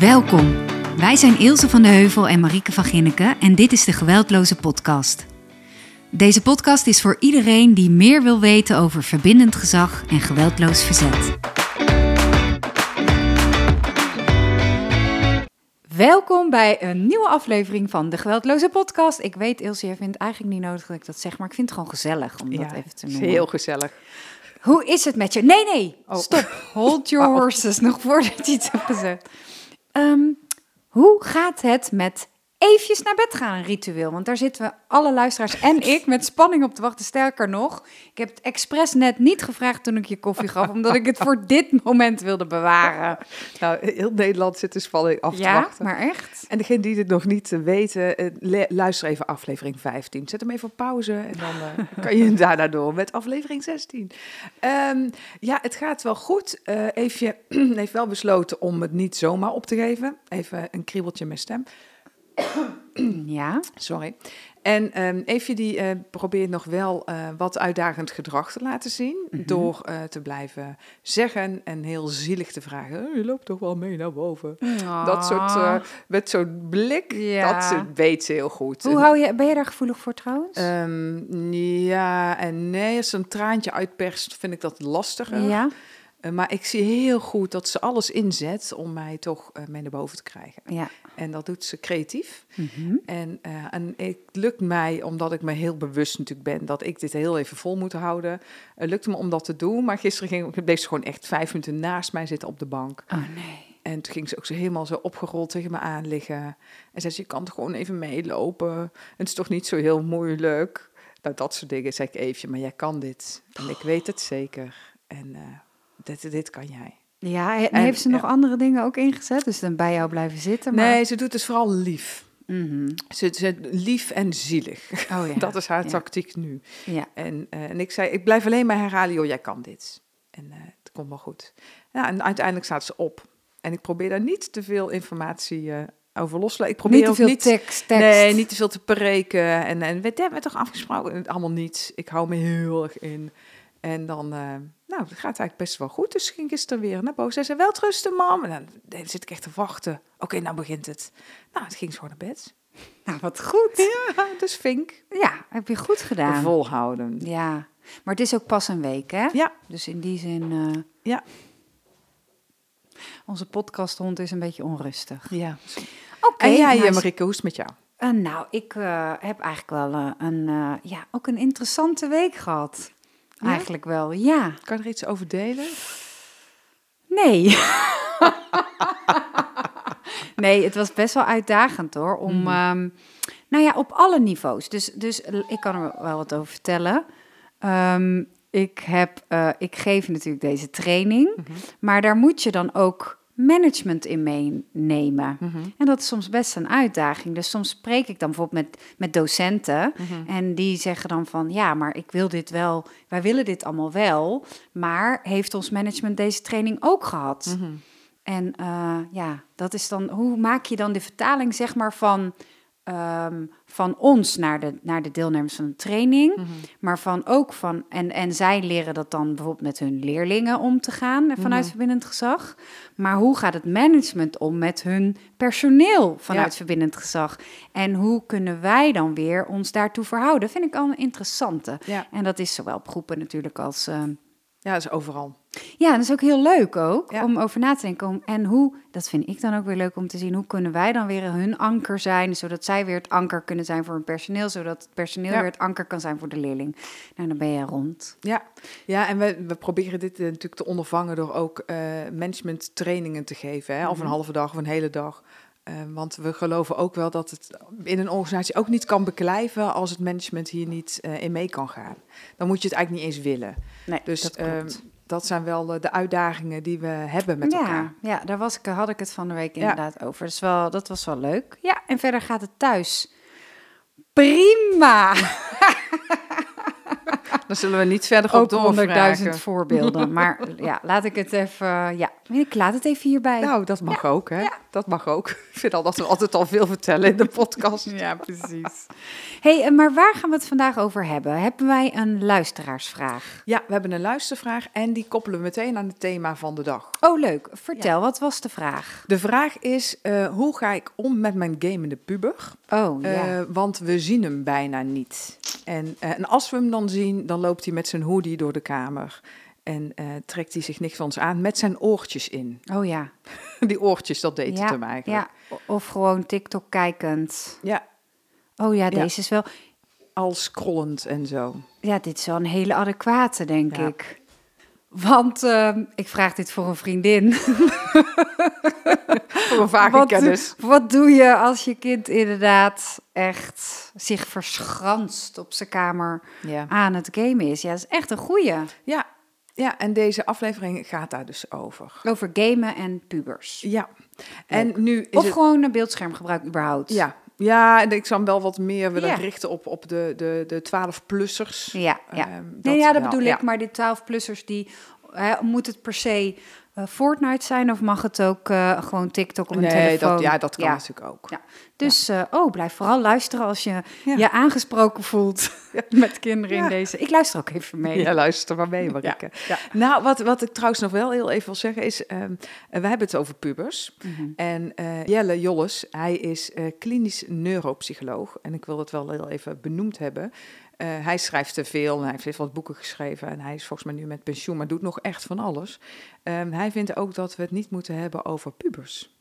Welkom. Wij zijn Ilse van de Heuvel en Marieke van Ginneken en dit is de Geweldloze Podcast. Deze podcast is voor iedereen die meer wil weten over verbindend gezag en geweldloos verzet. Welkom bij een nieuwe aflevering van de Geweldloze Podcast. Ik weet, Ilse, jij vindt eigenlijk niet nodig dat ik dat zeg, maar ik vind het gewoon gezellig om dat even te noemen. heel gezellig. Hoe is het met je? Nee, nee, Oh. stop. Hold your horses, nog voordat je iets hebt gezegd. Ehm, hoe gaat het met eventjes naar bed gaan, een ritueel? Want daar zitten we, alle luisteraars en ik, met spanning op te wachten. Sterker nog, ik heb het expres net niet gevraagd toen ik je koffie gaf, omdat ik het voor dit moment wilde bewaren. Nou, heel Nederland zit de spanning af te Ja, wachten. maar echt? En degene die het nog niet eh, weten, eh, luister even aflevering 15. Zet hem even op pauze en dan eh, kan je daarna door met aflevering 16. Ehm, ja, het gaat wel goed. Eh Eefje heeft wel besloten om het niet zomaar op te geven. Even een kriebeltje met stem. Ja. Sorry. En Eefje die eh, probeert nog wel eh, wat uitdagend gedrag te laten zien. Door eh, te blijven zeggen en heel zielig te vragen. "Oh, je loopt toch wel mee naar boven. Dat soort, met zo'n blik. Ja. dat ze, weet ze heel goed. Hoe hou je, ben je daar gevoelig voor trouwens? Ehm, ja en nee, als ze een traantje uitperst, vind ik dat lastiger. ja? Eh, maar ik zie heel goed dat ze alles inzet om mij toch eh, mee naar boven te krijgen. Ja. En dat doet ze creatief. Mhm. En, eh, en het lukt mij, omdat ik me heel bewust natuurlijk ben dat ik dit heel even vol moet houden. Het lukte me om dat te doen. Maar gisteren ging, bleef ze gewoon echt vijf minuten naast mij zitten op de bank. Oh nee. En toen ging ze ook zo helemaal zo opgerold tegen me aan liggen. En zei ze, je kan toch gewoon even meelopen. Het is toch niet zo heel moeilijk. Nou, dat soort dingen zeg ik even, maar jij kan dit. En ik weet het zeker. En dit, dit kan jij. Ja, en En- heeft ze nog ja. andere dingen ook ingezet? Dus dan bij jou blijven zitten? Maar... Nee, ze doet het vooral lief. Mhm. Ze, ze lief en zielig. Oh ja. Dat is haar ja. tactiek nu. Ja. En, eh, en ik zei, ik blijf alleen maar herhalen, joh, jij kan dit. En eh, het komt wel goed. Ja, en uiteindelijk staat ze op. En ik probeer daar niet te veel informatie eh, over los te laten. Ik probeer Niet te veel niet, tekst, tekst. Nee, niet te veel te preken. En, en we hebben toch afgesproken? En Allemaal niet. Ik hou me heel erg in. En dan, eh, nou, het gaat eigenlijk best wel goed. Dus ging gisteren weer naar boven. Zij zei, wel trusten, mam. En dan, dan zit ik echt te wachten. Oké, nou begint het. Nou, het ging zo naar bed. Nou, wat goed. Ja, dus vink. Ja, heb je goed gedaan. Volhouden. Ja, maar het is ook pas een week, hè? Ja, Dus in die zin... eh, Ja. Onze podcasthond is een beetje onrustig. ja. Oké. En jij, nou, eh, Marike, hoe is het met jou? nou, ik heb eigenlijk wel een, ja, ook een interessante week gehad. Ja? Eigenlijk wel, ja. Kan je er iets over delen? Nee. nee, het was best wel uitdagend hoor. Om, Mhm. ehm, nou ja, op alle niveaus. Dus, dus ik kan er wel wat over vertellen. Ehm, ik, heb, eh, ik geef natuurlijk deze training. Mhm. Maar daar moet je dan ook management in meenemen. Mhm. En dat is soms best een uitdaging. Dus soms spreek ik dan bijvoorbeeld met, met docenten. Mhm. En die zeggen dan van, ja, maar ik wil dit wel, wij willen dit allemaal wel. Maar heeft ons management deze training ook gehad? Mhm. En eh, ja, dat is dan, hoe maak je dan de vertaling, zeg maar, van, ehm, van ons naar de, naar de deelnemers van de training, Mhm. maar van ook van, en, en zij leren dat dan bijvoorbeeld met hun leerlingen om te gaan eh, vanuit Mhm. verbindend gezag. Maar hoe gaat het management om met hun personeel vanuit Ja. verbindend gezag? En hoe kunnen wij dan weer ons daartoe verhouden? Vind ik al een interessante. Ja. En dat is zowel op groepen natuurlijk als. ehm, ja, dat is overal. Ja, dat is ook heel leuk ook Ja. om over na te denken. En hoe, dat vind ik dan ook weer leuk om te zien, hoe kunnen wij dan weer hun anker zijn, zodat zij weer het anker kunnen zijn voor hun personeel, zodat het personeel Ja. weer het anker kan zijn voor de leerling. Nou, dan ben je rond. Ja, ja en we, we proberen dit eh, natuurlijk te ondervangen door ook eh management trainingen te geven. Hè? Of een Mhm. halve dag of een hele dag. Eh, want we geloven ook wel dat het in een organisatie ook niet kan beklijven als het management hier niet in mee kan gaan. Dan moet je het eigenlijk niet eens willen. Nee, Dus dat ehm, klopt. Dat zijn wel de uitdagingen die we hebben met ja, elkaar. ja, daar was ik, had ik het van de week Ja. inderdaad over. Dus wel, dat was wel leuk. Ja, en verder gaat het thuis. Prima! Dan zullen we niet verder op Ook doorvragen. honderdduizend voorbeelden. Maar ja, laat ik het even... Ja, ik laat het even hierbij. Nou, dat mag ook, hè? Ja, dat mag ook. Ik vind al dat we altijd al veel vertellen in de podcast. Ja, precies. hey, eh, maar waar gaan we het vandaag over hebben? Hebben wij een luisteraarsvraag? Ja, we hebben een luistervraag en die koppelen we meteen aan het thema van de dag. Oh, leuk. Vertel, wat was de vraag? De vraag is, eh, hoe ga ik om met mijn gamende puber? Oh, ja. Eh, want we zien hem bijna niet. En, en als we hem dan zien, dan loopt hij met zijn hoodie door de kamer. En eh, trekt hij zich niks van ons aan met zijn oortjes in. oh ja. Die oortjes, dat deed het ja, hem eigenlijk. ja. Of gewoon TikTok kijkend. Ja, Oh ja, Ja. deze is wel... al scrollend en zo. Ja, dit is wel een hele adequate, denk Ja. ik. Want ehm, ik vraag dit voor een vriendin. Voor een vage Wat, kennis. wat doe je als je kind inderdaad echt zich verschanst op zijn kamer Ja. aan het gamen is? Ja, dat is echt een goeie. Ja. ja, en deze aflevering gaat daar dus over. Over gamen en pubers. Ja, en nu is Of het... gewoon een beeldschermgebruik überhaupt. Ja, ja, en ik zou hem wel wat meer willen Ja. richten op, op de, de, de 12-plussers. Ja, ja. Ehm, nee, ja, dat bedoel ik. Maar die 12-plussers, die... hè, moet het per se Fortnite zijn of mag het ook eh, gewoon TikTok op een Nee, telefoon? dat, ja, dat kan Ja. natuurlijk ook. Ja. Dus eh, oh, blijf vooral luisteren als je je aangesproken voelt met kinderen in deze. Ik luister ook even mee. Ja, luister maar mee, Marike. Ja. Nou, wat, wat ik trouwens nog wel heel even wil zeggen is... ehm, eh, we hebben het over pubers. Mhm. En eh, Jelle Jolles, hij is eh, klinisch neuropsycholoog. En ik wil het wel heel even benoemd hebben. Eh, hij schrijft te veel hij heeft wat boeken geschreven. En hij is volgens mij nu met pensioen, maar doet nog echt van alles. Ehm, hij vindt ook dat we het niet moeten hebben over pubers.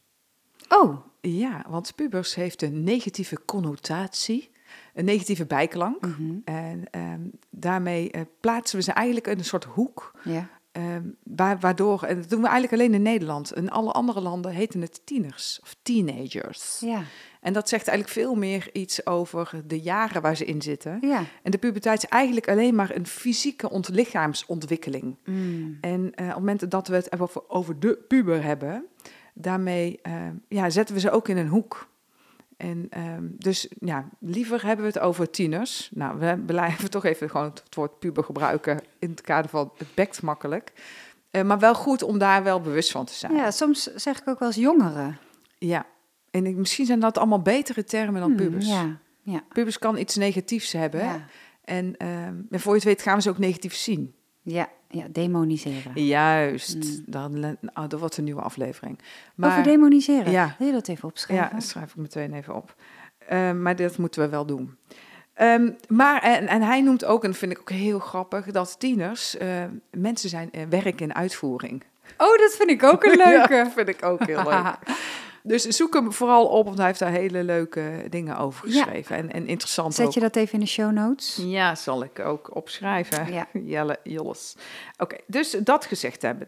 Oh, Ja, want pubers heeft een negatieve connotatie, een negatieve bijklank. mhm. En ehm, daarmee eh, plaatsen we ze eigenlijk in een soort hoek. ja. Ehm, waar, waardoor, en dat doen we eigenlijk alleen in Nederland. In alle andere landen heten het tieners of teenagers. Ja. En dat zegt eigenlijk veel meer iets over de jaren waar ze in zitten. Ja. En de puberteit is eigenlijk alleen maar een fysieke ontlichaamsontwikkeling. Mm. En eh, op het moment dat we het over, over de puber hebben, daarmee eh, ja, zetten we ze ook in een hoek. En ehm, dus ja, liever hebben we het over tieners. Nou, we blijven toch even gewoon het woord puber gebruiken in het kader van het bekt makkelijk. Eh, maar wel goed om daar wel bewust van te zijn. ja, soms zeg ik ook wel eens jongeren. Ja. En ik- misschien zijn dat allemaal betere termen dan Hmm, pubers. ja. Ja. Pubers kan iets negatiefs hebben. Ja. En, ehm, en voor je het weet gaan we ze ook negatief zien. Ja. Ja, demoniseren. Juist. Mm. Dan, nou, dat wordt een nieuwe aflevering. Over demoniseren. Ja. Wil je dat even opschrijven? Ja, dat schrijf ik meteen even op. Ehm, maar dat moeten we wel doen. Ehm, maar, en, en hij noemt ook, en dat vind ik ook heel grappig, dat tieners eh, mensen zijn eh, werk in uitvoering. Oh, dat vind ik ook een leuke. Ja, vind ik ook heel leuk. Dus zoek hem vooral op, want hij heeft daar hele leuke dingen over Ja. geschreven. En, en interessant Zet ook. je dat even in de show notes? Ja, zal ik ook opschrijven. Ja. Jelle Jolles. Oké, dus dat gezegd hebben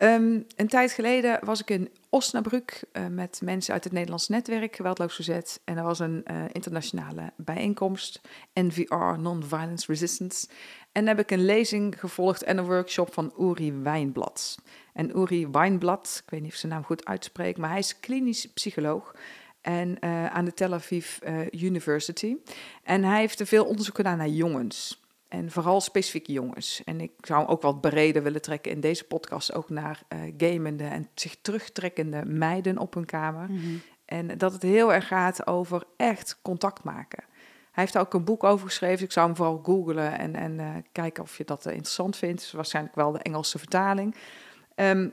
Ehm, een tijd geleden was ik in Osnabrück eh, met mensen uit het Nederlands netwerk Geweldloos Verzet. En er was een eh, internationale bijeenkomst, NVR, Non-Violence Resistance. En heb ik een lezing gevolgd en een workshop van Uri Wijnblad. En Uri Wijnblad, ik weet niet of zijn naam goed uitspreek, maar hij is klinisch psycholoog. En eh, aan de Tel Aviv University. En hij heeft er veel onderzoek gedaan naar jongens. En vooral specifieke jongens. En ik zou hem ook wat breder willen trekken in deze podcast. Ook naar eh, gamende en zich terugtrekkende meiden op hun kamer. Mhm. En dat het heel erg gaat over echt contact maken. Hij heeft daar ook een boek over geschreven. Ik zou hem vooral googlen en, en eh, kijken of je dat eh, interessant vindt. Dus waarschijnlijk wel de Engelse vertaling. Ehm,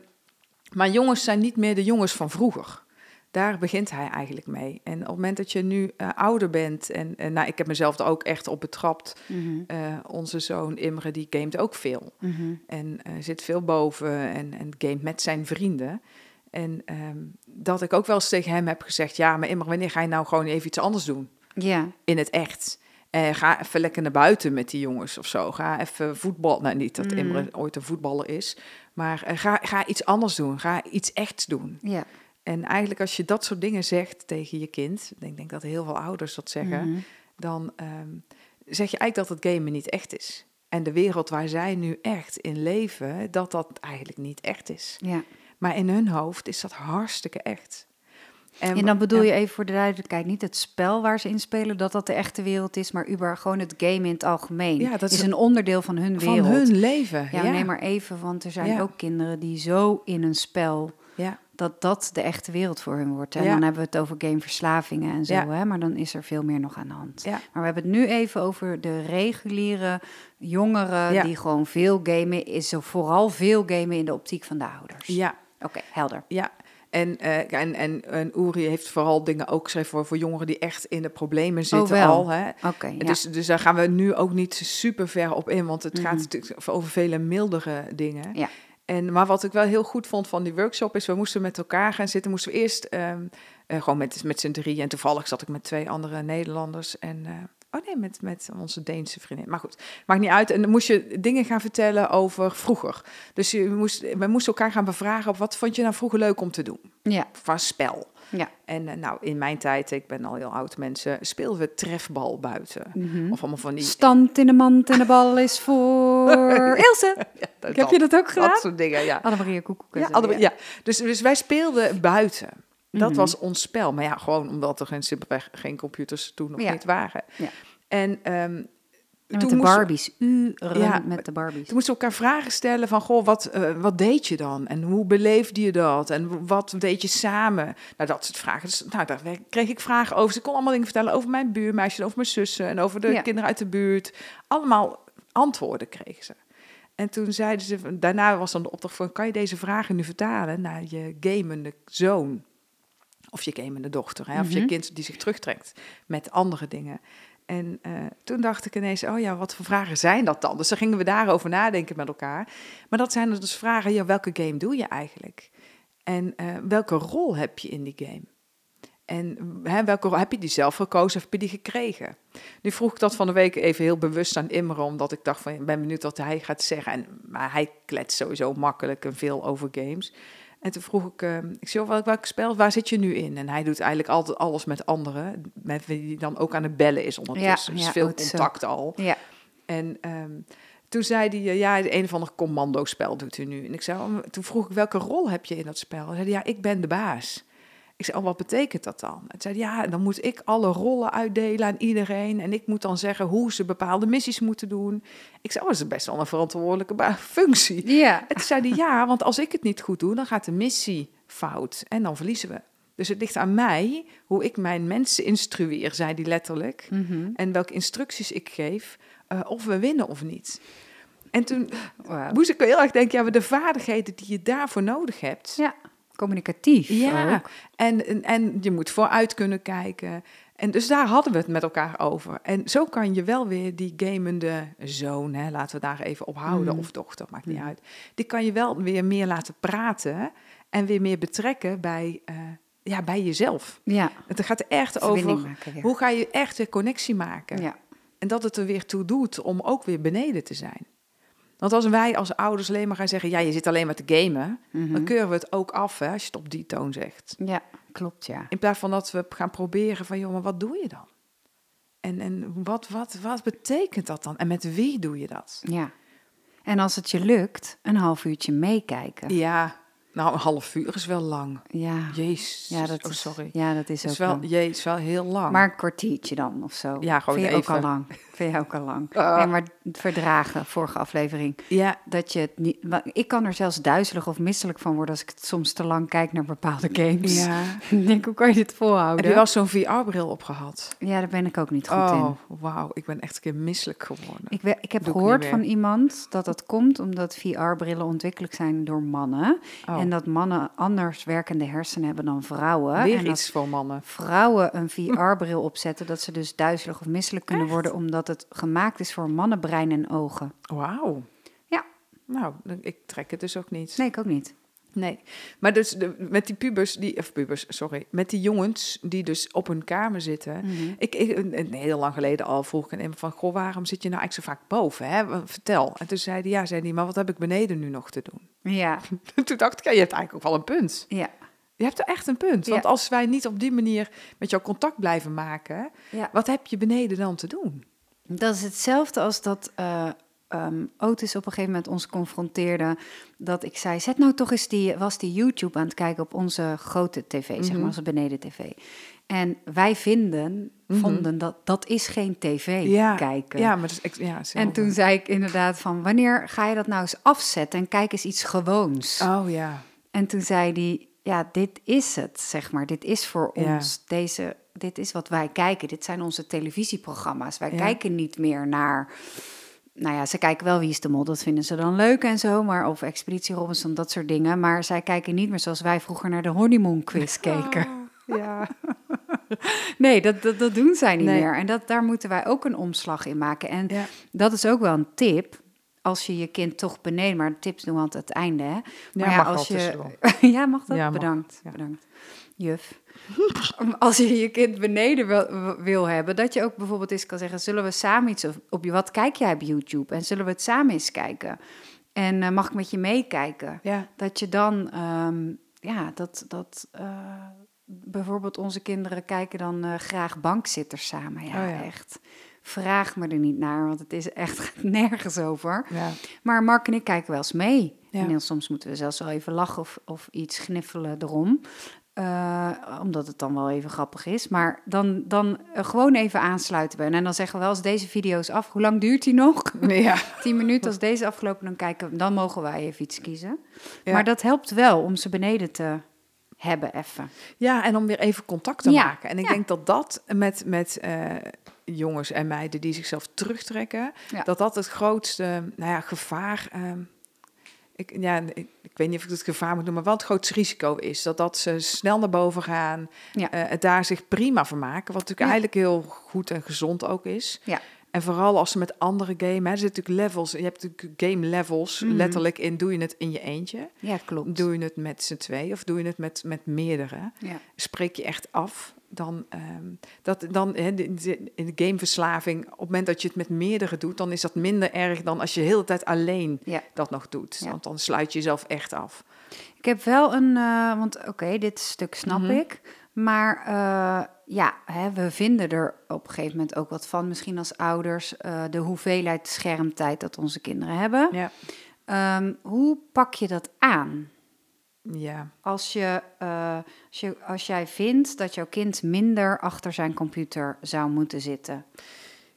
maar jongens zijn niet meer de jongens van vroeger. Daar begint hij eigenlijk mee. En op het moment dat je nu eh, ouder bent, en, en nou, ik heb mezelf er ook echt op betrapt. Mhm. Eh, onze zoon Imre, die gamet ook veel. Mhm. En eh, zit veel boven en, en gamet met zijn vrienden. En ehm, dat ik ook wel eens tegen hem heb gezegd: Ja, maar Imre, wanneer ga je nou gewoon even iets anders doen? Ja. In het echt. Eh, ga even lekker naar buiten met die jongens of zo. Ga even voetbal. Nou, niet dat Mm. Imre ooit een voetballer is. Maar ga, ga iets anders doen. Ga iets echts doen. Ja. En eigenlijk als je dat soort dingen zegt tegen je kind... ik denk dat heel veel ouders dat zeggen... Mhm. dan ehm, zeg je eigenlijk dat het gamen niet echt is. En de wereld waar zij nu echt in leven... dat dat eigenlijk niet echt is. Ja. Maar in hun hoofd is dat hartstikke echt. En dan bedoel je even voor de duidelijkheid niet het spel waar ze in spelen, dat dat de echte wereld is, maar überhaupt gewoon het game in het algemeen. Ja, dat is is een onderdeel van hun wereld. van hun leven. Ja, ja. neem maar even, want er zijn Ja. ook kinderen die zo in een spel Ja. Dat dat de echte wereld voor hun wordt. En Ja. dan hebben we het over gameverslavingen en zo, Ja. hè? maar dan is er veel meer nog aan de hand. Ja. Maar we hebben het nu even over de reguliere jongeren die gewoon veel gamen, is zo vooral veel gamen in de optiek van de ouders. Ja, Oké, helder. ja. En, eh, en, en, en Uri heeft vooral dingen ook geschreven voor, voor jongeren die echt in de problemen zitten Oh, wel. al. Hè. Ja. Dus, dus daar gaan we nu ook niet super ver op in, want het Mhm. gaat natuurlijk over vele mildere dingen. Ja. En, maar wat ik wel heel goed vond van die workshop is, we moesten met elkaar gaan zitten. Moesten we eerst ehm, eh, gewoon met, met z'n drieën. En toevallig zat ik met twee andere Nederlanders. En, eh, oh nee, met, met onze Deense vriendin. Maar goed, maakt niet uit. En dan moest je dingen gaan vertellen over vroeger. Dus je moest, we moesten elkaar gaan bevragen op wat vond je nou vroeger leuk om te doen? ja, Van spel. ja. En eh, nou, in mijn tijd, ik ben al heel oud mensen, speelden we trefbal buiten. Mhm. Of allemaal van die... Stand in de mand en de bal is voor Ilse. dat, Heb je dat ook gedaan? Dat soort dingen, ja. Annemarie Koekoek. Ja, allebei- ja. Dus, dus wij speelden buiten. Dat Mhm. was ons spel. Maar ja, gewoon omdat er geen, simpelweg geen computers toen nog Ja. niet waren. Ja. En ehm, En met toen de moesten- Barbies. Uren Ja, met de Barbies. Toen moesten we elkaar vragen stellen van, goh, wat, eh, wat deed je dan? En hoe beleefde je dat? En wat deed je samen? Nou, dat soort vragen. Dus, nou, daar kreeg ik vragen over. Ze kon allemaal dingen vertellen over mijn buurmeisje, over mijn zussen en over de Ja. kinderen uit de buurt. Allemaal antwoorden kregen ze. En toen zeiden ze, daarna was dan de opdracht van, kan je deze vragen nu vertalen naar je gamende zoon? Of je gamende dochter, hè? of je Mhm. kind die zich terugtrekt met andere dingen. En eh, toen dacht ik ineens, oh ja, wat voor vragen zijn dat dan? Dus dan gingen we daarover nadenken met elkaar. Maar dat zijn dus vragen, ja, welke game doe je eigenlijk? En eh, welke rol heb je in die game? En hè, welke rol, heb je die zelf gekozen of heb je die gekregen? Nu vroeg ik dat van de week even heel bewust aan Imre, omdat ik dacht van, ik ben benieuwd wat hij gaat zeggen. En, maar hij kletst sowieso makkelijk en veel over games. En toen vroeg ik, eh, ik zei, welk, welk spel, waar zit je nu in? En hij doet eigenlijk altijd alles met anderen, met wie hij dan ook aan het bellen is ondertussen. Ja, dus ja, veel zo. contact al. Ja. En ehm, toen zei hij, eh, ja, een of ander commando-spel doet u nu. En ik zei, oh, toen vroeg ik, welke rol heb je in dat spel? Hij zei, ja, ik ben de baas. Ik zei, oh, wat betekent dat dan? Het zei, ja, dan moet ik alle rollen uitdelen aan iedereen. En ik moet dan zeggen hoe ze bepaalde missies moeten doen. Ik zei, oh, dat is best wel een verantwoordelijke functie. Ja. Toen zei hij, ja, want als ik het niet goed doe, dan gaat de missie fout. En dan verliezen we. Dus het ligt aan mij hoe ik mijn mensen instrueer, zei hij letterlijk. Mhm. En welke instructies ik geef, eh, of we winnen of niet. En toen moest ik heel erg denken, ja, maar de vaardigheden die je daarvoor nodig hebt. Ja, communicatief. Ja, ook. en, en, je moet vooruit kunnen kijken. En dus daar hadden we het met elkaar over. En zo kan je wel weer die gamende zoon, hè, laten we daar even op houden, Mm. of dochter, maakt niet Mm. uit. Die kan je wel weer meer laten praten en weer meer betrekken bij, eh, ja, bij jezelf. Ja, Het gaat er echt over, maken hoe ga je echt weer connectie maken? Ja. En dat het er weer toe doet om ook weer beneden te zijn. Want als wij als ouders alleen maar gaan zeggen, ja, je zit alleen maar te gamen, Mhm. dan keuren we het ook af, hè, als je het op die toon zegt. ja, klopt, ja. In plaats van dat we gaan proberen van, joh, maar wat doe je dan? En, en wat, wat, wat betekent dat dan? En met wie doe je dat? Ja. En als het je lukt, een half uurtje meekijken. Ja, nou, een half uur is wel lang. Ja, Jezus. ja, dat, oh, is, sorry. ja dat is Het ook is wel, het is wel heel lang. Maar een kwartiertje dan of zo. Ja, gewoon Vind je ook even. al lang. Vind je ook al lang. Nee, maar verdragen, vorige aflevering. ja, Dat je het niet... Ik kan er zelfs duizelig of misselijk van worden als ik het soms te lang kijk naar bepaalde games. ja. Ik denk, hoe kan je dit volhouden? Heb je wel zo'n VR-bril opgehad? Ja, daar ben ik ook niet goed Oh, in. wauw. Ik ben echt een keer misselijk geworden. Ik, we- ik heb Doe gehoord van iemand dat dat komt omdat VR-brillen ontwikkeld zijn door mannen. Oh, En dat mannen anders werkende hersenen hebben dan vrouwen. weer en iets voor mannen. vrouwen een VR-bril opzetten, dat ze dus duizelig of misselijk kunnen Echt? worden, omdat het gemaakt is voor mannenbrein en ogen. Wauw. Ja. Nou, ik trek het dus ook niet. Nee, ik ook niet. Nee, maar dus de, met die pubers, die, of pubers, sorry, met die jongens die dus op hun kamer zitten. Mhm. Ik, ik, een- een heel lang geleden al vroeg ik aan hem van, goh, waarom zit je nou eigenlijk zo vaak boven? Hè? Vertel. En toen zei hij, ja, zei hij, maar wat heb ik beneden nu nog te doen? Ja, toen dacht ik, ja, je hebt eigenlijk ook wel een punt. ja, Je hebt er echt een punt. Want Ja. als wij niet op die manier met jou contact blijven maken, ja. wat heb je beneden dan te doen? Dat is hetzelfde als dat ehm, Otis op een gegeven moment ons confronteerde. Dat ik zei, zet nou toch eens die, was die YouTube aan het kijken op onze grote tv, zeg Mhm. maar, onze beneden tv. En wij vinden, Mhm. vonden dat dat is geen tv Ja, kijken. Ja, maar dat is, ja, En toen zei ik inderdaad van, wanneer ga je dat nou eens afzetten en kijk eens iets gewoons? Oh ja. En toen zei hij, ja, dit is het, zeg maar. Dit is voor Ja. ons, deze, dit is wat wij kijken. Dit zijn onze televisieprogramma's. Wij Ja. kijken niet meer naar... Nou ja, ze kijken wel Wie is de Mol, dat vinden ze dan leuk en zo. Maar, of Expeditie Robinson, dat soort dingen. Maar zij kijken niet meer zoals wij vroeger naar de Honeymoon Quiz keken. Ja. Nee, dat, dat, dat doen zij niet Nee. meer. En dat, daar moeten wij ook een omslag in maken. En Ja. dat is ook wel een tip. Als je je kind toch beneden, maar tips doen we aan het einde. Hè? Maar Ja, mag wel als je. ja, mag dat? Ja, mag. bedankt. Ja. Bedankt. Juf. als je je kind beneden wil, wil hebben, dat je ook bijvoorbeeld eens kan zeggen: zullen we samen iets op, je wat kijk jij op YouTube? En zullen we het samen eens kijken? En eh, mag ik met je meekijken? Ja. Dat je dan, ehm, ja, dat, dat eh, bijvoorbeeld onze kinderen kijken dan eh, graag bankzitters samen. Ja, Oh ja. echt. Vraag me er niet naar, want het is echt nergens over. Ja. Maar Mark en ik kijken wel eens mee. Ja. En soms moeten we zelfs wel even lachen of, of iets gniffelen erom. Eh, omdat het dan wel even grappig is. Maar dan, dan eh, gewoon even aansluiten bij. En dan zeggen we wel eens deze video is af. Hoe lang duurt die nog? Ja. 10 minuten als deze afgelopen, dan kijken dan mogen wij even iets kiezen. Ja. Maar dat helpt wel om ze beneden te hebben even. Ja, en om weer even contact te Ja, maken. En ik ja. denk dat dat met, met eh, jongens en meiden die zichzelf terugtrekken, dat dat het grootste nou ja, gevaar. Ik, ja, ik, ik weet niet of ik het gevaar moet noemen, maar wel het grootste risico is. Dat, dat ze snel naar boven gaan, Ja. eh, het daar zich prima vermaken. Wat natuurlijk Ja. eigenlijk heel goed en gezond ook is. Ja. En vooral als ze met andere gamen, hè, er zitten natuurlijk levels. Je hebt natuurlijk game levels, Mhm. letterlijk in. Doe je het in je eentje? Ja, klopt. Doe je het met z'n twee of doe je het met, met meerdere? Ja. spreek je echt af. Dan, ehm, dat, dan in de gameverslaving, op het moment dat je het met meerdere doet, dan is dat minder erg dan als je de hele tijd alleen Ja. dat nog doet. Ja. Want dan sluit je jezelf echt af. Ik heb wel een, eh, want oké, dit stuk snap Mhm. ik. Maar eh, ja, hè, we vinden er op een gegeven moment ook wat van. Misschien als ouders, eh, de hoeveelheid schermtijd dat onze kinderen hebben. Ja. Ehm, hoe pak je dat aan? Ja. Als, je, eh, als, je, als jij vindt dat jouw kind minder achter zijn computer zou moeten zitten.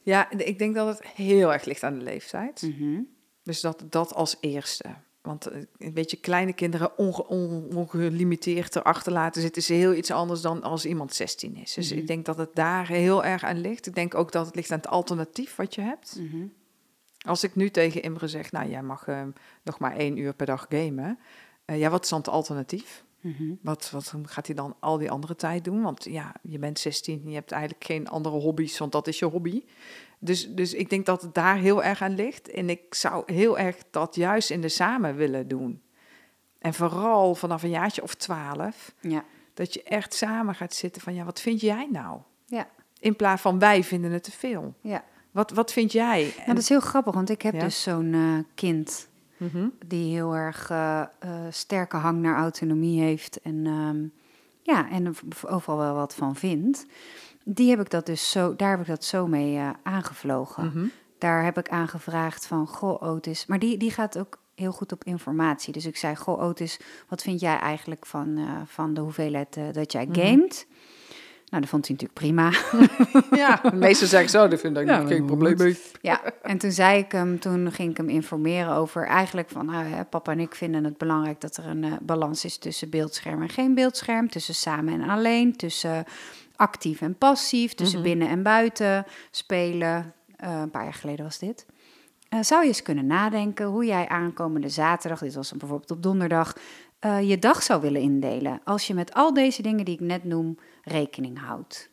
ja, ik denk dat het heel erg ligt aan de leeftijd. Mhm. Dus dat, dat als eerste. Want eh, een beetje kleine kinderen onge, on- ongelimiteerd erachter laten zitten... is heel iets anders dan als iemand 16 is. Dus Mhm. ik denk dat het daar heel erg aan ligt. Ik denk ook dat het ligt aan het alternatief wat je hebt. Mhm. Als ik nu tegen Imre zeg, nou jij mag eh, nog maar één uur per dag gamen. Eh, ja, wat is dan het alternatief? Mhm. Wat, wat gaat hij dan al die andere tijd doen? Want ja, je bent 16, je hebt eigenlijk geen andere hobby's, want dat is je hobby. Dus, dus ik denk dat het daar heel erg aan ligt. En ik zou heel erg dat juist in de samen willen doen. En vooral vanaf een jaartje of twaalf, Ja. dat je echt samen gaat zitten van, ja, wat vind jij nou? Ja. In plaats van wij vinden het te veel. Ja. Wat, wat vind jij? Nou, dat is heel grappig, want ik heb Ja? dus zo'n eh, kind Mhm. die heel erg eh, eh, sterke hang naar autonomie heeft en, ehm, ja, en er overal wel wat van vindt. Die heb ik dat dus zo, daar heb ik dat zo mee eh, aangevlogen. Mhm. Daar heb ik aangevraagd van, goh Otis, maar die, die gaat ook heel goed op informatie. Dus ik zei, goh Otis, wat vind jij eigenlijk van, van de hoeveelheid dat jij Mhm. gamet? Nou, dat vond hij natuurlijk prima. Ja, de meeste zeggen zo, daar vind ik Ja, geen probleem mee. Ja, en toen zei ik hem, toen ging ik hem informeren over eigenlijk van, nou, hè, papa en ik vinden het belangrijk dat er een eh, balans is tussen beeldscherm en geen beeldscherm, tussen samen en alleen, tussen actief en passief, tussen Mhm. binnen en buiten spelen. Eh, een paar jaar geleden was dit. Eh, zou je eens kunnen nadenken hoe jij aankomende zaterdag, dit was bijvoorbeeld op donderdag, eh, je dag zou willen indelen. Als je met al deze dingen die ik net noem rekening houdt.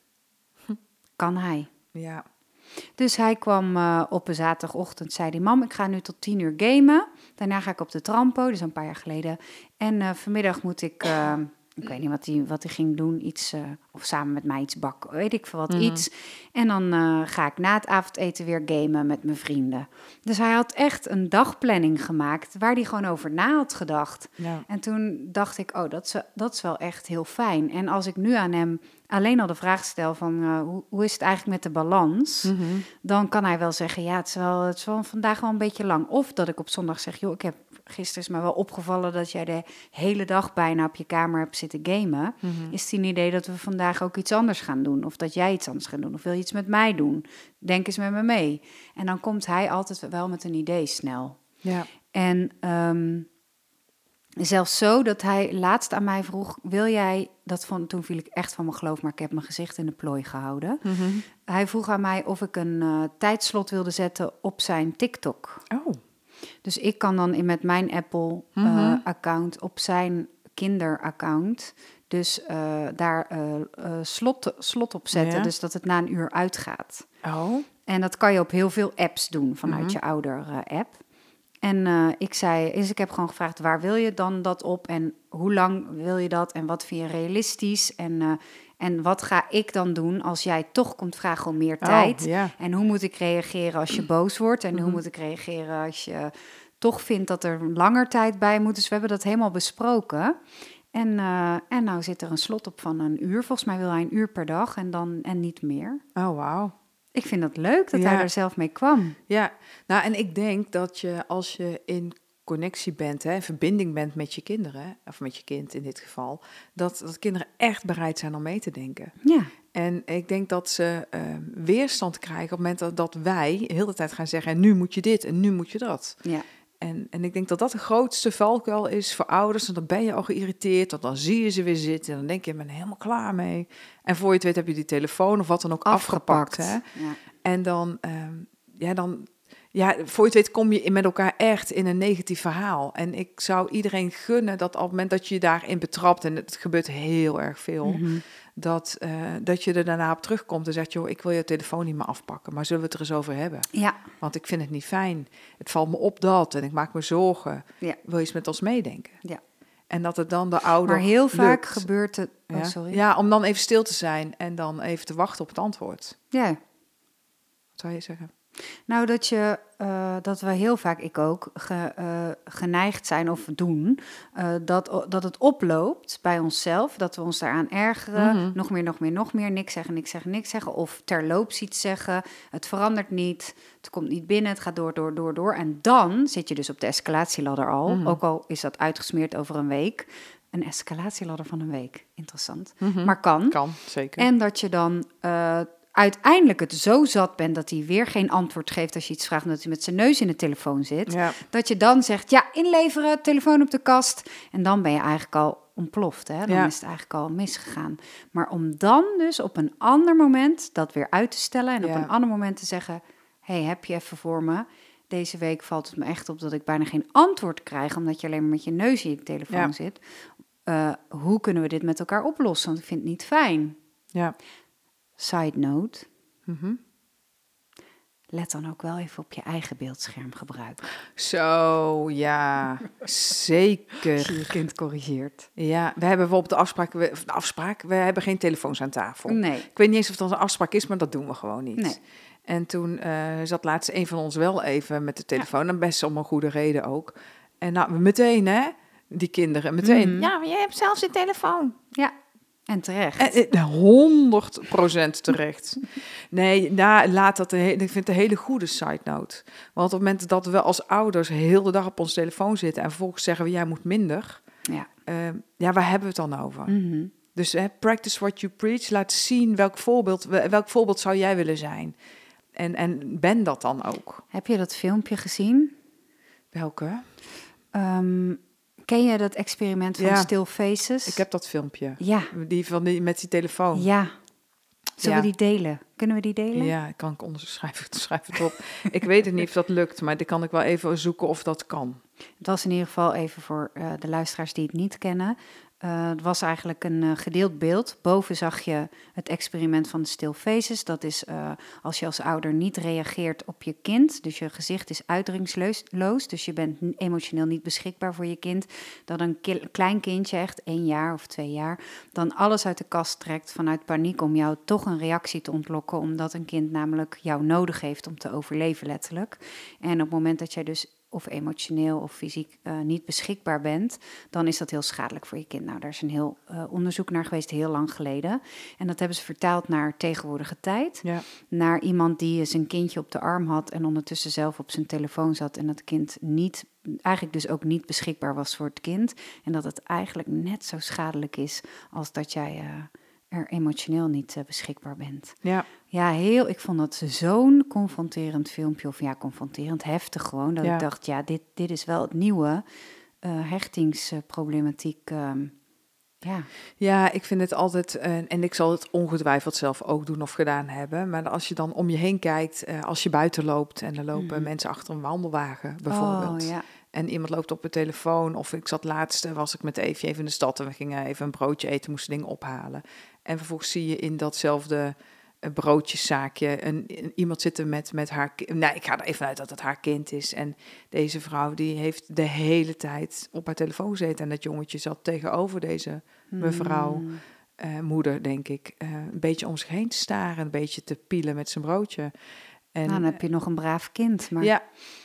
Kan hij? Ja, Dus hij kwam eh, op een zaterdagochtend, zei hij, mam, ik ga nu tot tien uur gamen. Daarna ga ik op de trampo, dus een paar jaar geleden. En eh, vanmiddag moet ik, eh, ik weet niet wat hij, wat hij ging doen, iets, eh, of samen met mij iets bakken, weet ik veel wat, Mhm. iets. En dan eh, ga ik na het avondeten weer gamen met mijn vrienden. Dus hij had echt een dagplanning gemaakt waar hij gewoon over na had gedacht. ja. En toen dacht ik, oh, dat is, dat is wel echt heel fijn. En als ik nu aan hem alleen al de vraag stel van, eh, hoe, hoe is het eigenlijk met de balans? Mhm. dan kan hij wel zeggen, ja, het is, wel, het is wel vandaag wel een beetje lang. Of dat ik op zondag zeg, joh, ik heb gisteren is me wel opgevallen dat jij de hele dag bijna op je kamer hebt zitten gamen. Mhm. Is het een idee dat we vandaag ook iets anders gaan doen? Of dat jij iets anders gaat doen? Of wil je iets met mij doen? Denk eens met me mee. En dan komt hij altijd wel met een idee snel. Ja. En ehm, Zelfs zo dat hij laatst aan mij vroeg: Wil jij. Dat vond, toen viel ik echt van mijn geloof, maar ik heb mijn gezicht in de plooi gehouden. Mhm. Hij vroeg aan mij of ik een eh, tijdslot wilde zetten op zijn TikTok. Oh. Dus ik kan dan in met mijn Apple-account op zijn kinderaccount. Dus eh, daar eh, eh, slot, slot op zetten. Dus dat het na een uur uitgaat. Oh. En dat kan je op heel veel apps doen vanuit Mhm. je ouder-app. En eh, ik zei, dus ik heb gewoon gevraagd, waar wil je dan dat op? En hoe lang wil je dat? En wat vind je realistisch? En, eh, en wat ga ik dan doen als jij toch komt vragen om meer tijd? Oh, ja. En hoe moet ik reageren als je boos wordt? En hoe Mhm. moet ik reageren als je toch vindt dat er langer tijd bij moet? Dus we hebben dat helemaal besproken. En, eh, en nou zit er een slot op van een uur. Volgens mij wil hij een uur per dag en, dan, en niet meer. Oh, wauw. Ik vind dat leuk dat Ja. hij er zelf mee kwam. Ja, nou en ik denk dat je als je in connectie bent, hè, in verbinding bent met je kinderen, of met je kind in dit geval, dat, dat kinderen echt bereid zijn om mee te denken. Ja, En ik denk dat ze eh, weerstand krijgen op het moment dat, dat wij de hele tijd gaan zeggen, en nu moet je dit en nu moet je dat. ja. En, en ik denk dat dat de grootste valkuil is voor ouders. Want dan ben je al geïrriteerd, want dan zie je ze weer zitten. En dan denk je, ik ben helemaal klaar mee. En voor je het weet heb je die telefoon of wat dan ook afgepakt. hè? Ja. En dan, ehm, ja, dan, ja, voor je het weet kom je met elkaar echt in een negatief verhaal. En ik zou iedereen gunnen dat op het moment dat je je daarin betrapt, en het gebeurt heel erg veel, Mhm. Dat, eh, dat je er daarna op terugkomt en zegt, joh, ik wil je telefoon niet meer afpakken, maar zullen we het er eens over hebben? ja, Want ik vind het niet fijn. Het valt me op dat en ik maak me zorgen. Ja. Wil je eens met ons meedenken? Ja. En dat het dan de ouder maar heel vaak lukt. gebeurt het... Oh, ja? sorry. ja, om dan even stil te zijn en dan even te wachten op het antwoord. Ja, Wat zou je zeggen? Nou, dat, je, eh, dat we heel vaak, ik ook, ge- eh, geneigd zijn of doen, eh, dat, dat het oploopt bij onszelf, dat we ons daaraan ergeren, Mhm. nog meer, nog meer, nog meer, niks zeggen, niks zeggen, niks zeggen, of terloops iets zeggen, het verandert niet, het komt niet binnen, het gaat door, door, door, door. En dan zit je dus op de escalatieladder al, Mhm. ook al is dat uitgesmeerd over een week. Een escalatieladder van een week, interessant. Mhm. Maar kan. Kan, zeker. En dat je dan uiteindelijk het zo zat bent dat hij weer geen antwoord geeft als je iets vraagt, omdat hij met zijn neus in de telefoon zit. ja. Dat je dan zegt, ja, inleveren, telefoon op de kast. En dan ben je eigenlijk al ontploft, hè? Dan Ja. is het eigenlijk al misgegaan. Maar om dan dus op een ander moment dat weer uit te stellen en op een ander moment te zeggen, hey, heb je even voor me? Deze week valt het me echt op dat ik bijna geen antwoord krijg, omdat je alleen maar met je neus in je telefoon zit. Eh, hoe kunnen we dit met elkaar oplossen? Want ik vind het niet fijn. ja. Side note, Mhm. let dan ook wel even op je eigen beeldscherm gebruiken. Zo, ja, zeker. Als je je kind corrigeert. Ja, we hebben bijvoorbeeld de afspraak, we, de afspraak, we hebben geen telefoons aan tafel. Nee. Ik weet niet eens of dat een afspraak is, maar dat doen we gewoon niet. Nee. En toen eh, zat laatst een van ons wel even met de telefoon, en best om een goede reden ook. En nou, meteen hè, die kinderen, meteen. Mhm. Ja, maar jij hebt zelfs een telefoon. Ja, en terecht. En, eh, 100 procent terecht. Nee, nou, laat dat. He- ik vind het een hele goede side note. Want op het moment dat we als ouders heel de dag op onze telefoon zitten en vervolgens zeggen we jij moet minder, ja. eh, ja, waar hebben we het dan over? Mhm. Dus hè, practice what you preach. Laat zien welk voorbeeld, welk voorbeeld zou jij willen zijn. En, en ben dat dan ook. Heb je dat filmpje gezien? Welke? Ehm, ken je dat experiment van Ja. Still Faces? Ik heb dat filmpje. Ja, Die van die met die telefoon. ja. Zullen Ja. we die delen? Kunnen we die delen? Ja, kan ik onderschrijven. Schrijf het op. ik weet het niet of dat lukt, maar dan kan ik wel even zoeken of dat kan. Het was in ieder geval even voor eh, de luisteraars die het niet kennen. Eh, het was eigenlijk een eh, gedeeld beeld. Boven zag je het experiment van de still faces. Dat is eh, als je als ouder niet reageert op je kind. Dus je gezicht is uitdrukkingloos. Dus je bent emotioneel niet beschikbaar voor je kind. Dat een klein kindje, echt één jaar of twee jaar, dan alles uit de kast trekt vanuit paniek om jou toch een reactie te ontlokken. Omdat een kind namelijk jou nodig heeft om te overleven, letterlijk. En op het moment dat jij dus of emotioneel of fysiek eh, niet beschikbaar bent, dan is dat heel schadelijk voor je kind. Nou, daar is een heel eh, onderzoek naar geweest, heel lang geleden. En dat hebben ze vertaald naar tegenwoordige tijd. Ja. Naar iemand die zijn kindje op de arm had en ondertussen zelf op zijn telefoon zat. En dat kind niet, eigenlijk dus ook niet beschikbaar was voor het kind. En dat het eigenlijk net zo schadelijk is als dat jij eh, er emotioneel niet eh, beschikbaar bent. Ja. Ja, heel. Ik vond dat zo'n confronterend filmpje. Of ja, confronterend, heftig gewoon. Dat Ja. ik dacht, ja, dit, dit is wel het nieuwe. eh, hechtingsproblematiek. ehm, ja, Ja, ik vind het altijd, eh, en ik zal het ongetwijfeld zelf ook doen of gedaan hebben. Maar als je dan om je heen kijkt, als je buiten loopt en er lopen Mhm. mensen achter een wandelwagen bijvoorbeeld. Oh, ja. En iemand loopt op de telefoon. Of ik zat laatst, was ik met Eefje even in de stad en we gingen even een broodje eten, moesten dingen ophalen. En vervolgens zie je in datzelfde eh, broodjeszaakje een, een- iemand zitten met, met haar kind. Nou, ik ga er even uit dat het haar kind is. En deze vrouw die heeft de hele tijd op haar telefoon gezeten. En dat jongetje zat tegenover deze mevrouw, Mm. eh, moeder, denk ik, eh, een beetje om zich heen te staren, een beetje te pielen met zijn broodje. En, nou, dan heb je nog een braaf kind. Maar ja,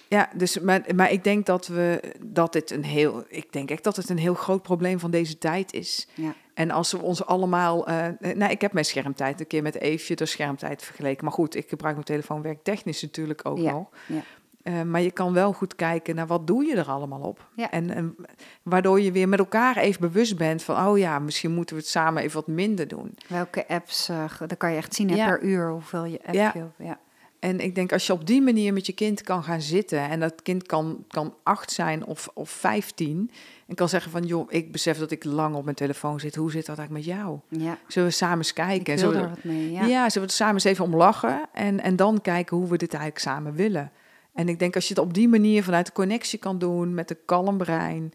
ja dus, maar, maar ik denk dat we dat dit een heel, ik denk echt dat het een heel groot probleem van deze tijd is. Ja. En als we ons allemaal, eh nou, ik heb mijn schermtijd een keer met Eefje de schermtijd vergeleken. Maar goed, ik gebruik mijn telefoon werktechnisch natuurlijk ook Ja, nog. ja. Eh, maar je kan wel goed kijken naar wat doe je er allemaal op. Ja. En, en waardoor je weer met elkaar even bewust bent van, oh ja, misschien moeten we het samen even wat minder doen. welke apps, dan kan je echt zien Ja. per uur hoeveel je app Ja. je ja. En ik denk als je op die manier met je kind kan gaan zitten en dat kind kan, kan acht zijn of, of vijftien en kan zeggen van joh, ik besef dat ik lang op mijn telefoon zit. Hoe zit dat eigenlijk met jou? ja. Zullen we samen eens kijken? Ik En wil zullen we- wat mee, ja. ja. zullen we er samen eens even om lachen en, en dan kijken hoe we dit eigenlijk samen willen. En ik denk als je het op die manier vanuit de connectie kan doen met een kalm brein,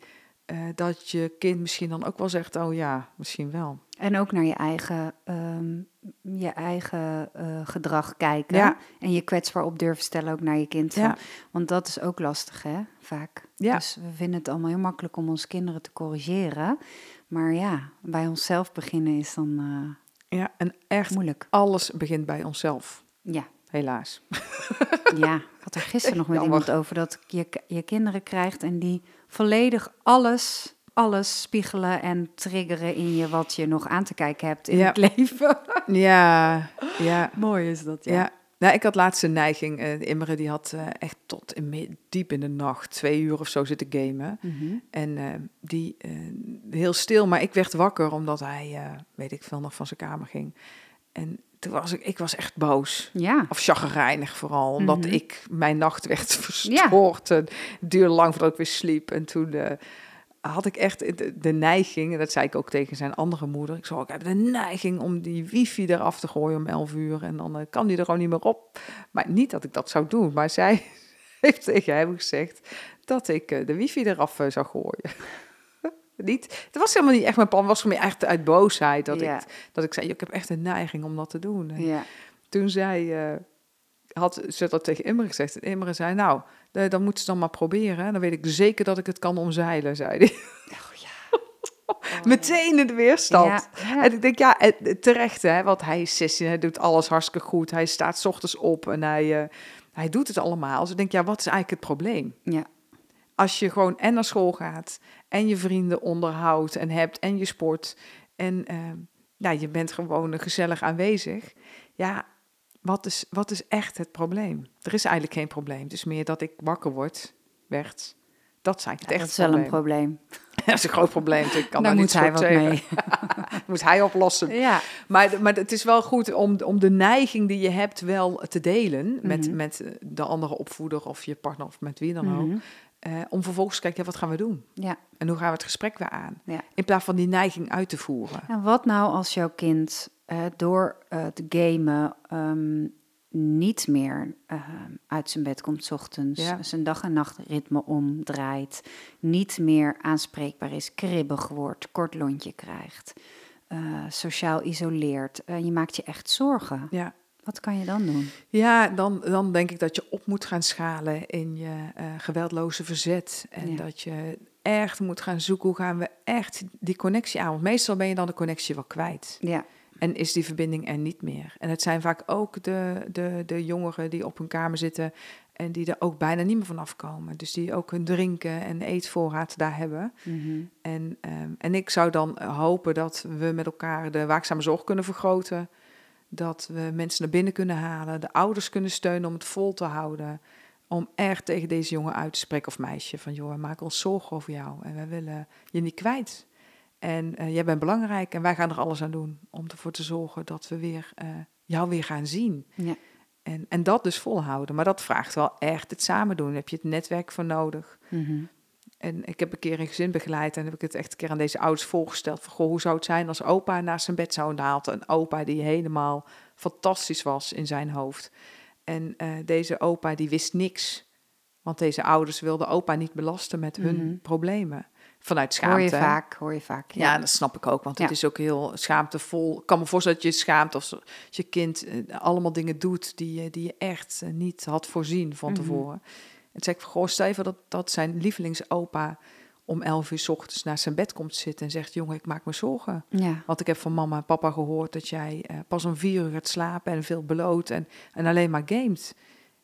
eh, dat je kind misschien dan ook wel zegt, oh ja, misschien wel. En ook naar je eigen, ehm, je eigen eh, gedrag kijken. Ja. En je kwetsbaar op durven stellen ook naar je kind. Ja. Want dat is ook lastig, hè, vaak. Ja. Dus we vinden het allemaal heel makkelijk om onze kinderen te corrigeren. Maar ja, bij onszelf beginnen is dan eh, Ja, en echt moeilijk. alles begint bij onszelf, Ja. Helaas. ja, ik had er gisteren nog met Jammer. iemand over dat je, je kinderen krijgt en die volledig alles, alles spiegelen en triggeren in je wat je nog aan te kijken hebt in Ja. het leven. Ja, ja. Mooi is dat, Ja. Nou, ik had laatst een neiging. eh Immere die had eh, echt tot in, diep in de nacht, twee uur of zo zitten gamen. Mhm. En eh, die heel stil, maar ik werd wakker omdat hij, weet ik veel, nog van zijn kamer ging. En toen was ik, ik was echt boos. Ja. Of chagrijnig vooral, omdat Mhm. ik mijn nacht werd verstoord. En Het duurde lang voordat ik weer sliep. En toen eh, had ik echt de, de neiging, en dat zei ik ook tegen zijn andere moeder. Ik zei, ik heb de neiging om die wifi eraf te gooien om 11 uur. En dan eh, kan die er gewoon niet meer op. Maar niet dat ik dat zou doen. Maar zij heeft tegen hem gezegd dat ik eh, de wifi eraf zou gooien. Niet, het was helemaal niet echt mijn plan. Het was voor mij echt uit boosheid dat, Ja. ik, dat ik zei, ik heb echt een neiging om dat te doen. En Ja. toen zei, eh, had ze dat tegen Imre gezegd. En Imre zei, nou, dan moeten ze dan maar proberen. hè. Dan weet ik zeker dat ik het kan omzeilen, zei hij. Oh, ja. Oh, Meteen in de weerstand. Ja, ja. En ik denk, ja, terecht, hè, want hij is 16, hij doet alles hartstikke goed. Hij staat 's ochtends op en hij, eh, hij doet het allemaal. Dus ik denk, ja, wat is eigenlijk het probleem? Ja. Als je gewoon en naar school gaat en je vrienden onderhoudt en hebt en je sport en eh, ja, je bent gewoon gezellig aanwezig. Ja, wat is, wat is echt het probleem? Er is eigenlijk geen probleem. Het is meer dat ik wakker word, werd. Dat Ja, het dat echt is wel een probleem. dat is een groot probleem. dus Ik kan Daar daar moet niet hij wat tegen. mee. moet hij oplossen. Ja. Maar, maar het is wel goed om, om de neiging die je hebt wel te delen met, Mhm. met de andere opvoeder of je partner of met wie dan ook. Mhm. Eh, om vervolgens te kijken, ja, wat gaan we doen? Ja. En hoe gaan we het gesprek weer aan? Ja. In plaats van die neiging uit te voeren. En wat nou als jouw kind eh, door eh, te gamen ehm, niet meer eh, uit zijn bed komt ochtends, Ja. zijn dag- en nachtritme omdraait, niet meer aanspreekbaar is, kribbig wordt, kort lontje krijgt, eh, sociaal isoleert. Eh, je maakt je echt zorgen. Ja, Wat kan je dan doen? ja dan, dan denk ik dat je op moet gaan schalen in je eh, geweldloze verzet. En Ja. dat je echt moet gaan zoeken, hoe gaan we echt die connectie aan? Want meestal ben je dan de connectie wel kwijt. Ja, En is die verbinding er niet meer. En het zijn vaak ook de, de, de jongeren die op hun kamer zitten en die er ook bijna niet meer vanaf komen. Dus die ook hun drinken en eetvoorraad daar hebben. Mhm. En, ehm, en ik zou dan hopen dat we met elkaar de waakzame zorg kunnen vergroten. Dat we mensen naar binnen kunnen halen, de ouders kunnen steunen om het vol te houden. Om echt tegen deze jongen uit te spreken of meisje van joh, we maken ons zorgen over jou en wij willen je niet kwijt. En eh, jij bent belangrijk en wij gaan er alles aan doen om ervoor te zorgen dat we weer, eh, jou weer gaan zien. ja. En, en dat dus volhouden. Maar dat vraagt wel echt het samen doen. Daar heb je het netwerk voor nodig. Mhm. En ik heb een keer een gezin begeleid en heb ik het echt een keer aan deze ouders voorgesteld. Van, goh, hoe zou het zijn als opa naast zijn bed zou halen? Een opa die helemaal fantastisch was in zijn hoofd. En eh, deze opa die wist niks. Want deze ouders wilden opa niet belasten met hun Mhm. problemen. Vanuit schaamte. Hoor je vaak, hoor je vaak. Ja, dat snap ik ook, want het is ook heel schaamtevol. Ik kan me voorstellen dat je schaamt als je kind eh, allemaal dingen doet die, je- die je echt eh, niet had voorzien van Mhm. tevoren. En ik, goh, stel dat, dat zijn lievelingsopa om 11 uur 's ochtends naast zijn bed komt zitten en zegt, jongen, ik maak me zorgen. Ja, Want ik heb van mama en papa gehoord dat jij eh, pas om vier uur gaat slapen en veel beloot en, en alleen maar gamet.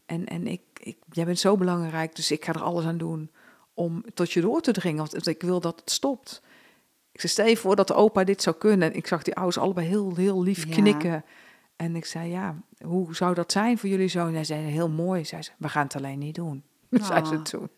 En, en ik, ik, jij bent zo belangrijk, dus ik ga er alles aan doen om tot je door te dringen. Want ik wil dat het stopt. Ik zei, stel je voor dat de opa dit zou kunnen. En ik zag die ouders allebei heel, heel lief Ja. knikken. En ik zei, ja, hoe zou dat zijn voor jullie zo? En hij zei, heel mooi. Zei ze, we gaan het alleen niet doen. zei ze Ah. toen.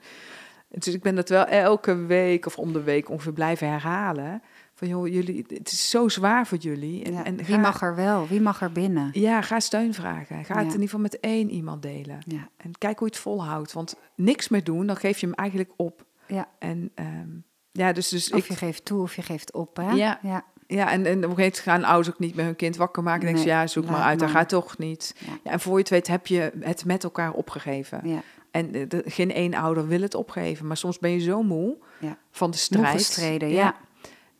Dus ik ben dat wel elke week of om de week ongeveer blijven herhalen. Van joh, jullie, het is zo zwaar voor jullie. En, ja. en Wie mag er wel? Wie mag er binnen? Ja, ga steun vragen. Ga het in ieder geval met één iemand delen. Ja, En kijk hoe je het volhoudt. Want niks meer doen, dan geef je hem eigenlijk op. ja. En ehm, ja, dus, dus Of ik, je geeft toe of je geeft op, hè? Ja. ja. ja, en, en op een gegeven moment gaan ouders ook niet meer hun kind wakker maken. En denken ze, ja, zoek maar uit, dat gaat toch niet. Ja. Ja, en voor je het weet heb je het met elkaar opgegeven. ja. En de- geen één ouder wil het opgeven. Maar soms ben je zo moe Ja. van de strijd. gestreden, ja.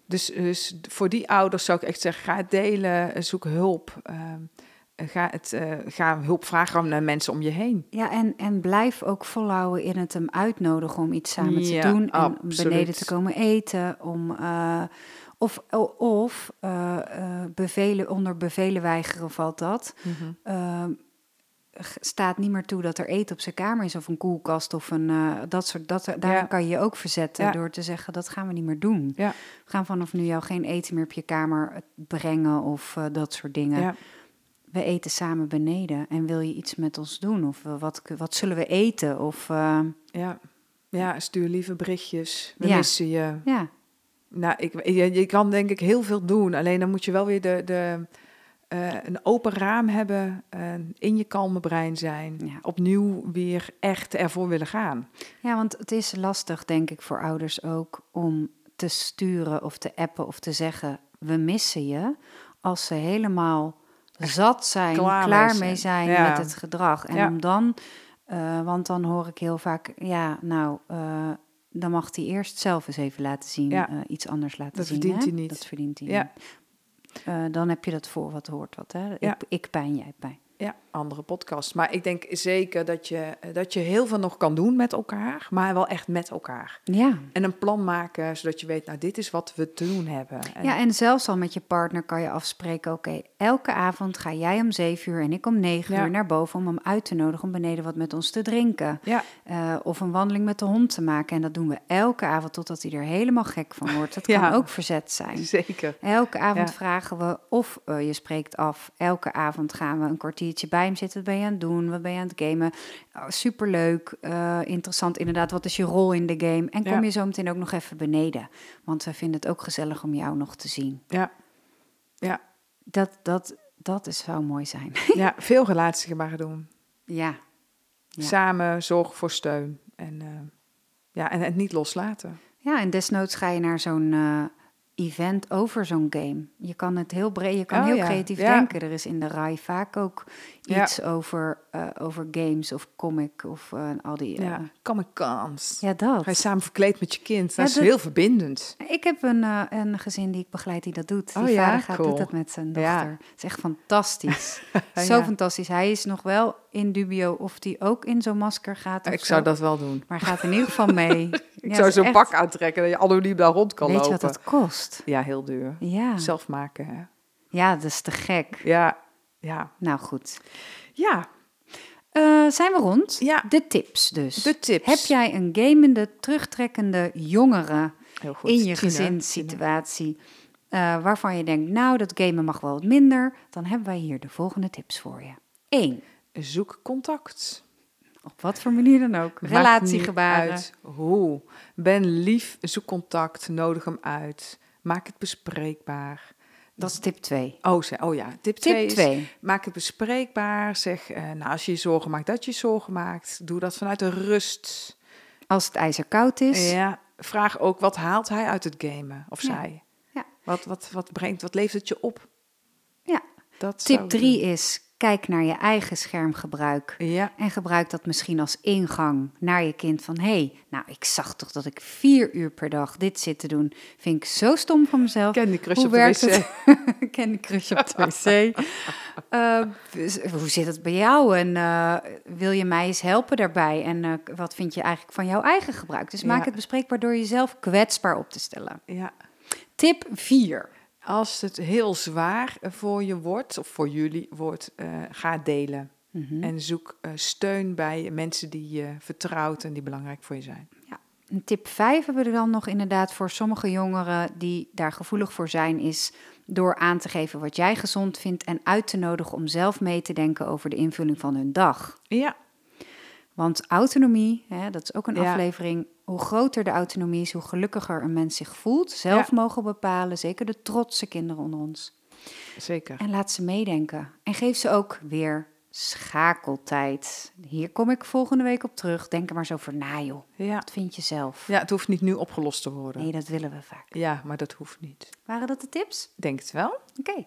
Dus, dus voor die ouders zou ik echt zeggen, ga het delen, eh, zoek hulp. ehm, eh, ga, het, eh, ga hulp vragen aan mensen om je heen. Ja, en, en blijf ook volhouden in het hem uitnodigen om iets samen Ja, te doen. En beneden te komen eten. Om, of of bevelen, onder bevelen weigeren valt dat. Eh, g- staat niet meer toe dat er eten op zijn kamer is of een koelkast of een eh, dat soort dat daar Ja. kan je je ook verzetten Ja. door te zeggen dat gaan we niet meer doen. Ja. We gaan vanaf nu jou geen eten meer op je kamer eh, brengen of eh, dat soort dingen. We eten samen beneden en wil je iets met ons doen of wat wat zullen we eten of Ja. ja, stuur lieve berichtjes. We Ja. missen je. ja Nou, ik, je, je kan denk ik heel veel doen. Alleen dan moet je wel weer de, de, eh, een open raam hebben. eh, in je kalme brein zijn. Ja. Opnieuw weer echt ervoor willen gaan. Ja, want het is lastig, denk ik, voor ouders ook om te sturen of te appen of te zeggen: we missen je. Als ze helemaal zat zijn, klaar klaar, mee zijn. zijn Ja. met het gedrag. En Ja. om dan, eh, want dan hoor ik heel vaak: ja, nou, dan mag hij eerst zelf eens even laten zien, Ja. iets anders laten Dat zien. verdient hè? hij niet. Dat verdient hij Ja. niet. Eh, dan heb je dat voor wat hoort wat. Hè? Ja. Ik, ik pijn, jij pijn. Ja, andere podcast. Maar ik denk zeker dat je, dat je heel veel nog kan doen met elkaar. Maar wel echt met elkaar. Ja. En een plan maken, zodat je weet, nou, dit is wat we te doen hebben. En, Ja, en zelfs al met je partner kan je afspreken: oké, elke avond ga jij om zeven uur en ik om negen Ja. uur naar boven om hem uit te nodigen om beneden wat met ons te drinken. ja, Eh, of een wandeling met de hond te maken. En dat doen we elke avond totdat hij er helemaal gek van wordt. Dat Ja. kan ook verzet zijn. zeker. Elke avond vragen we of eh, je spreekt af. Elke avond gaan we een kwartiertje bij zitten. Wat ben je aan het doen? Wat ben je aan het gamen? Oh, superleuk, eh, interessant inderdaad. Wat is je rol in de game? En kom Ja. je zo meteen ook nog even beneden. Want we vinden het ook gezellig om jou nog te zien. Ja, ja, Dat, dat, dat is, zou mooi zijn. ja veel relatiegebaren doen. ja. Ja. Samen zorg voor steun. En, eh, ja, en het niet loslaten. ja, en desnoods ga je naar zo'n eh, event over zo'n game. Je kan het heel breed, je kan Oh, heel ja. creatief Ja. denken. Er is in de RAI vaak ook iets over, eh, over games of comic of eh, al die... eh, Ja, Comic Cons. ja, dat. Ga je samen verkleed met je kind. Dat Ja, is dat- heel verbindend. Ik heb een, eh, een gezin die ik begeleid die dat doet. Die Oh ja, vader gaat, cool. doet dat met zijn Ja. dochter. Het is echt fantastisch. Zo Ja. fantastisch. Hij is nog wel in dubio of hij ook in zo'n masker gaat Ik zo. zou dat wel doen. Maar hij gaat in ieder geval mee. Ik zou zo'n pak aantrekken dat je anoniem daar rond kan Weet lopen. je wat dat kost? Ja, heel duur. Ja. Zelf maken, hè? ja, dat is te gek. Ja, ja. Nou goed. Ja, Eh, zijn we rond? Ja. De tips dus. de tips. Heb jij een gamende, terugtrekkende jongere goed. in je Tiener, gezinssituatie... eh, waarvan je denkt, nou, dat gamen mag wel wat minder... dan hebben wij hier de volgende tips voor je. 1. tiener. Zoek contact. Op wat voor manier dan ook. Relatiegebaren. uit hoe. Ben lief, zoek contact, nodig hem uit. Maak het bespreekbaar. Dat is tip 2. Oh, ze- oh ja, tip 2 Tip is... 2. Maak het bespreekbaar. Zeg, eh, nou, als je je zorgen maakt, dat je zorgen maakt. Doe dat vanuit de rust. Als het ijzer koud is. Ja, vraag ook, wat haalt hij uit het gamen? Of Ja. zij? Ja. Wat, wat, wat brengt, wat levert het je op? Ja. Dat Tip ik 3 is, kijk naar je eigen schermgebruik. Ja, En gebruik dat misschien als ingang naar je kind van... hé, hey, nou, ik zag toch dat ik vier uur per dag dit zit te doen. Vind ik zo stom van mezelf. Candy Crush Hoe op de wc. het? Candy Crush op de wc. Hoe zit het bij jou? En eh, wil je mij eens helpen daarbij? En eh, wat vind je eigenlijk van jouw eigen gebruik? Dus maak Ja. het bespreekbaar door jezelf kwetsbaar op te stellen. Ja. Tip 4. Als het heel zwaar voor je wordt, of voor jullie wordt, eh, ga delen. Mhm. En zoek eh, steun bij mensen die je vertrouwt en die belangrijk voor je zijn. En tip 5 hebben we dan nog inderdaad voor sommige jongeren die daar gevoelig voor zijn, is door aan te geven wat jij gezond vindt en uit te nodigen om zelf mee te denken over de invulling van hun dag. Ja, Want autonomie, hè, dat is ook een Ja. aflevering, hoe groter de autonomie is, hoe gelukkiger een mens zich voelt. Zelf Ja. mogen bepalen, zeker de trotse kinderen onder ons. zeker. En laat ze meedenken. En geef ze ook weer schakeltijd. Hier kom ik volgende week op terug. Denk er maar eens over na, joh. Ja. Wat vind je zelf? ja, het hoeft niet nu opgelost te worden. Nee, dat willen we vaak. Ja, maar dat hoeft niet. Waren dat de tips? Denk het wel? Oké.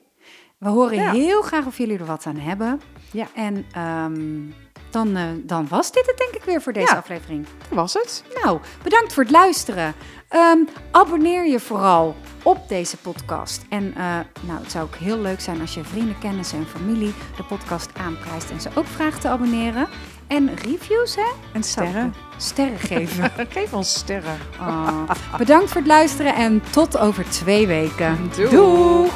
We horen Ja. heel graag of jullie er wat aan hebben. Ja. En ehm, dan, eh, dan was dit het denk ik weer voor deze Ja. aflevering. Dat was het. Nou, bedankt voor het luisteren. Ehm, abonneer je vooral op deze podcast. En eh, nou, het zou ook heel leuk zijn als je vrienden, kennissen en familie de podcast aanprijst en ze ook vraagt te abonneren. En reviews, hè? En sterren. Sterren geven. Geef ons sterren. Ah. Bedankt voor het luisteren en tot over twee weken. Doeg. Doeg.